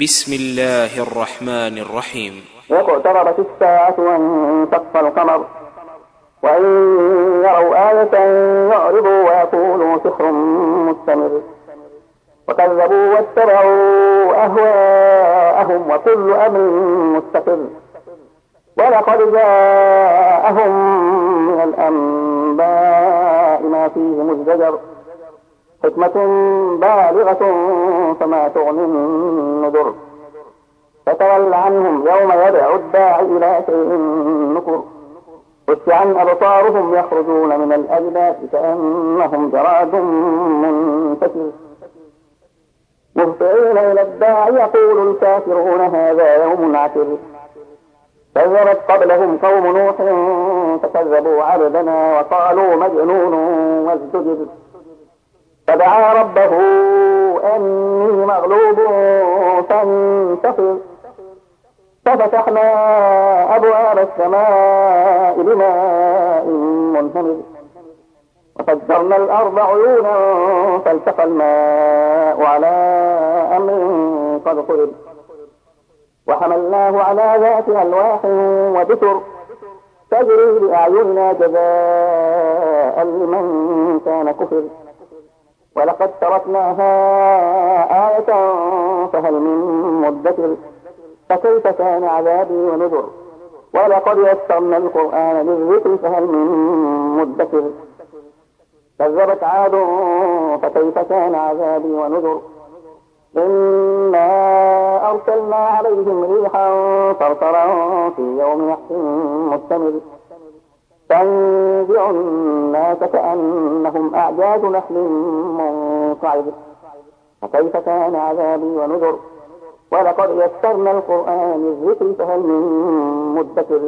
بسم الله الرحمن الرحيم. واقتربت الساعة وانشق القمر وإن يروا آية يعرضوا ويقولوا سحر مستمر. وكذبوا واتبعوا أهواءهم وكل أمر مستقر. ولقد جاءهم من الأنباء ما فيه مزدجر حكمة بالغة فما تغني النذر. فتول عنهم يوم يدعو الداعي إلى شيء نكر خش عن أبصارهم يخرجون من الأجداث كأنهم جراد منتشر. مهطعين إلى الداعي يقول الكافرون هذا يوم عسر كذبت قبلهم قوم نوح فكذبوا عبدنا وقالوا مجنون وازدجر فدعا ربه أني مغلوب فانتصر ففتحنا أبواب السماء بماء منهمر. وفجرنا الأرض عيونا فالتقى الماء على أمر قد قدر وحملناه على ذات ألواح ودسر تجري بأعيننا جزاء لمن كان كفر. ولقد تركناها آية فهل من مدكر؟ فكيف كان عذابي ونذر؟ ولقد يسرنا القرآن للذكر فهل من مدكر؟ كذبت عاد فكيف كان عذابي ونذر؟ إنا أرسلنا عليهم ريحا صرصرا في يوم نحس مستمر. تنزع الناس كأنهم أعجاز نخل منقعد. فكيف كان عذابي ونذر؟ ولقد يسرنا القرآن للذكر فهل من مدكر.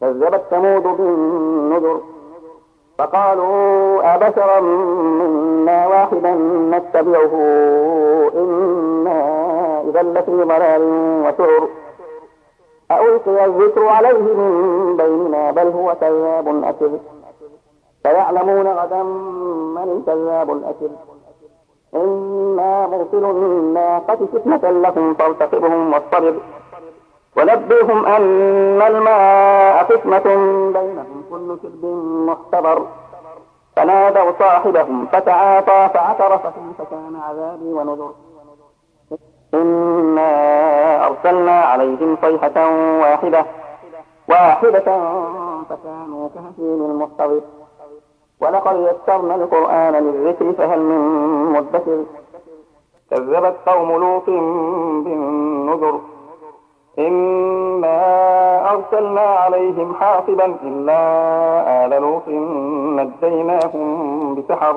كذبت ثمود بالنذر. فقالوا أبشرا منا واحدا نتبعه. إنا إذا لفي ضلال وسعر. ألقي الذكر عليه من بيننا بل هو كذاب أكر سيعلمون غدا من الكذاب الأكر إنا مرسل الناقة فتنة لكم فارتقبهم واصطبر. ونبئهم أن الماء قسمة بينهم كل شرب محتضر فنادوا صاحبهم فتعاطى فعثر فكيف كان عذابي ونذر. إنا أرسلنا عليهم صيحة واحدة واحدة فكانوا كهشيم المحتضر ولقد يسرنا القرآن للذكر فهل من مدكر كذبت قوم لوط بالنذر. إنا أرسلنا عليهم حاصبا إلا آل لوط نجيناهم بسحر.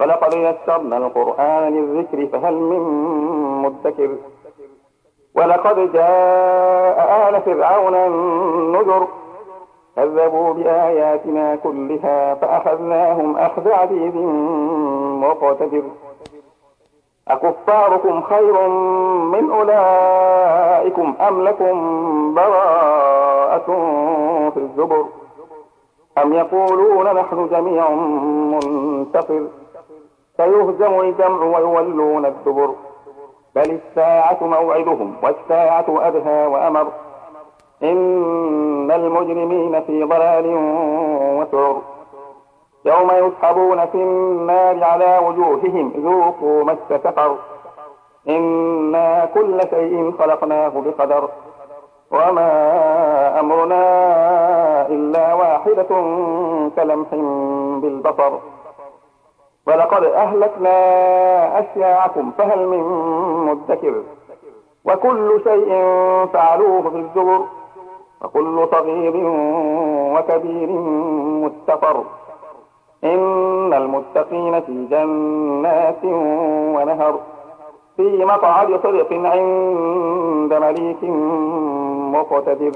ولقد يسرنا القرآن للذكر فهل من مدكر؟ ولقد جاء آل فرعون النذر كذبوا بآياتنا كلها فأخذناهم أخذ عزيز مقتدر. أكفاركم خير من أولئكم أم لكم براءة في الزبر؟ أم يقولون نحن جميع منتصر سيهزم الجمع ويولون الدبر. بل الساعة موعدهم والساعة أدهى وأمر. إن المجرمين في ضلال وسعر يوم يسحبون في النار على وجوههم ذوقوا مس سقر. إنا كل شيء خلقناه بقدر. وما أمرنا إلا واحدة كلمح بالبصر. ولقد أهلكنا أشياعكم فهل من مدكر؟ وكل شيء فعلوه في الزبر وكل صغير وكبير مستقر. إن المتقين في جنات ونهر في مقعد صدق عند مليك مقتدر.